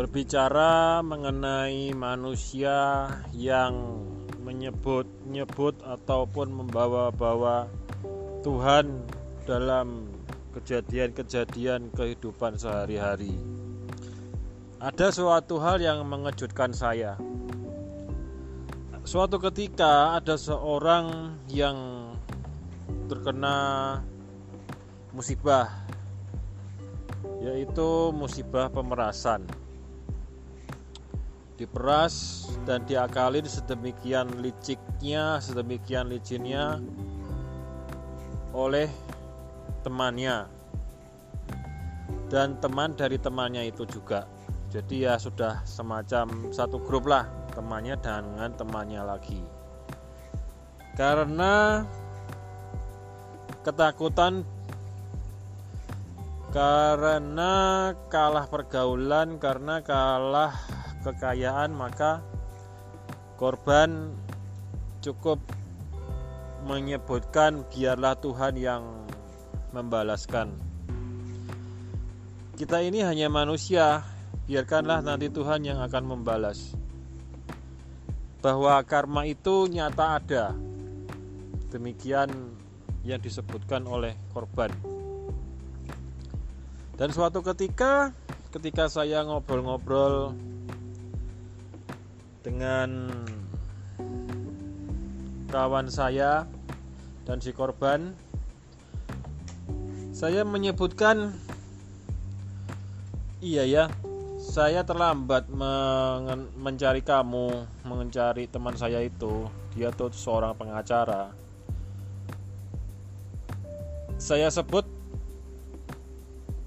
berbicara mengenai manusia yang menyebut-nyebut ataupun membawa-bawa Tuhan dalam kejadian-kejadian kehidupan sehari-hari. Ada suatu hal yang mengejutkan saya. Suatu ketika ada seorang yang terkena musibah yaitu musibah pemerasan diperas dan diakalin sedemikian liciknya sedemikian licinnya oleh temannya. Dan teman dari temannya itu juga. Jadi ya sudah semacam satu grup lah temannya dengan temannya lagi. Karena ketakutan karena kalah pergaulan karena kalah kekayaan maka korban cukup menyebutkan biarlah Tuhan yang membalaskan. Kita ini hanya manusia biarkanlah nanti Tuhan yang akan membalas. Bahwa karma itu nyata ada. Demikian yang disebutkan oleh korban. Dan suatu ketika ketika saya ngobrol-ngobrol dengan kawan saya dan si korban saya menyebutkan iya ya saya terlambat men mencari kamu mencari teman saya itu dia tuh seorang pengacara saya sebut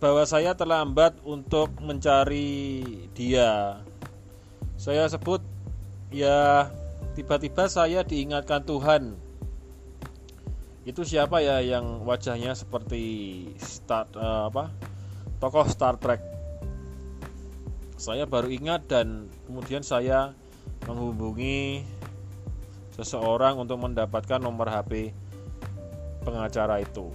bahwa saya terlambat untuk mencari dia. Saya sebut ya tiba-tiba saya diingatkan Tuhan. Itu siapa ya yang wajahnya seperti start uh, apa? Tokoh Star Trek. Saya baru ingat dan kemudian saya menghubungi seseorang untuk mendapatkan nomor HP pengacara itu.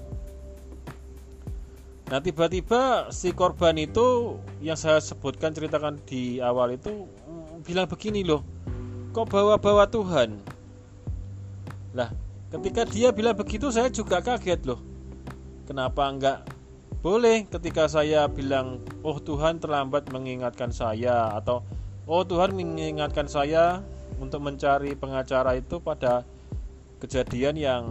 Nah tiba-tiba si korban itu yang saya sebutkan ceritakan di awal itu mm, bilang begini loh, kok bawa-bawa Tuhan? Lah ketika dia bilang begitu saya juga kaget loh. Kenapa enggak boleh ketika saya bilang oh Tuhan terlambat mengingatkan saya atau oh Tuhan mengingatkan saya untuk mencari pengacara itu pada kejadian yang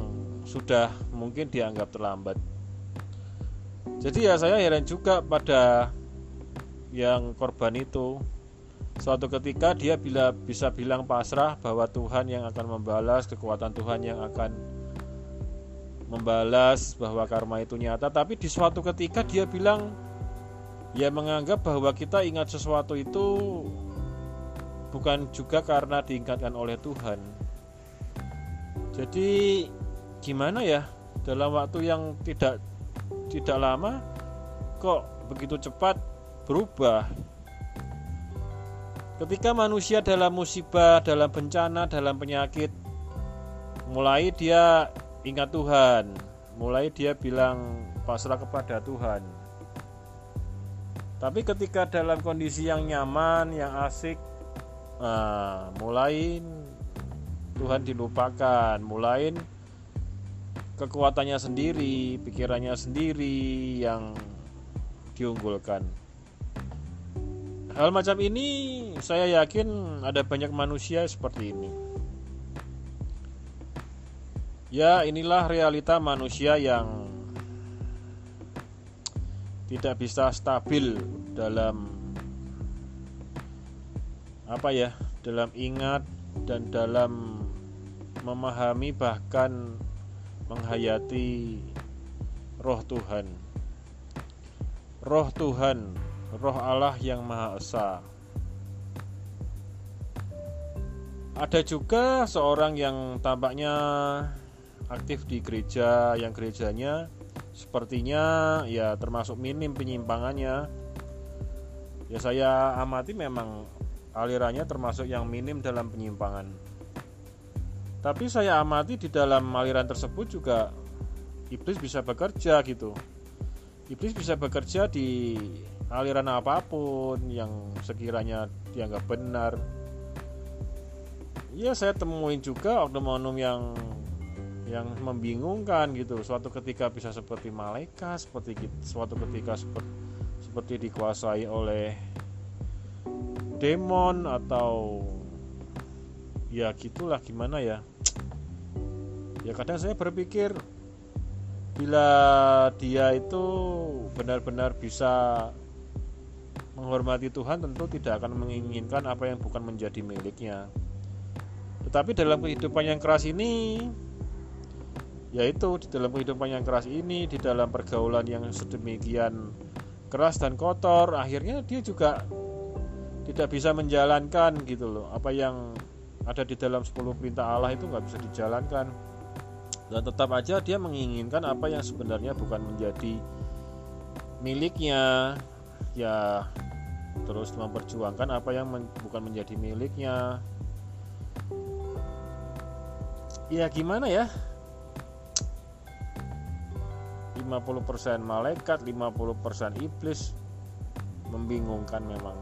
sudah mungkin dianggap terlambat jadi ya saya heran juga pada yang korban itu suatu ketika dia bila bisa bilang pasrah bahwa Tuhan yang akan membalas kekuatan Tuhan yang akan membalas bahwa karma itu nyata. Tapi di suatu ketika dia bilang ya menganggap bahwa kita ingat sesuatu itu bukan juga karena diingatkan oleh Tuhan. Jadi gimana ya? Dalam waktu yang tidak tidak lama kok begitu cepat berubah ketika manusia dalam musibah dalam bencana dalam penyakit mulai dia ingat Tuhan. Mulai dia bilang pasrah kepada Tuhan. Tapi ketika dalam kondisi yang nyaman yang asik nah, mulai Tuhan dilupakan. Mulai kekuatannya sendiri, pikirannya sendiri yang diunggulkan. Hal macam ini saya yakin ada banyak manusia seperti ini. Ya, inilah realita manusia yang tidak bisa stabil dalam apa ya, dalam ingat dan dalam memahami bahkan menghayati roh Tuhan. Roh Tuhan, roh Allah yang Maha Esa. Ada juga seorang yang tampaknya aktif di gereja yang gerejanya sepertinya ya termasuk minim penyimpangannya. Ya saya amati memang alirannya termasuk yang minim dalam penyimpangan. Tapi saya amati di dalam aliran tersebut juga iblis bisa bekerja gitu. Iblis bisa bekerja di aliran apa pun yang sekiranya dianggap benar. Ya saya temuin juga oknum-oknum yang yang membingungkan gitu. Suatu ketika bisa seperti malaikat seperti suatu ketika seperti seperti dikuasai oleh demon atau ya gitulah gimana ya. Ya kadang saya berpikir bila dia itu benar-benar bisa menghormati Tuhan tentu tidak akan menginginkan apa yang bukan menjadi miliknya. Tetapi dalam kehidupan yang keras ini yaitu di dalam kehidupan yang keras ini di dalam pergaulan yang sedemikian keras dan kotor akhirnya dia juga tidak bisa menjalankan gitu loh. Apa yang ada di dalam 10 perintah Allah itu nggak bisa dijalankan dan tetap aja dia menginginkan apa yang sebenarnya bukan menjadi miliknya. Ya terus memperjuangkan apa yang men, bukan menjadi miliknya. Ya gimana ya? 50% malaikat 50% iblis membingungkan memang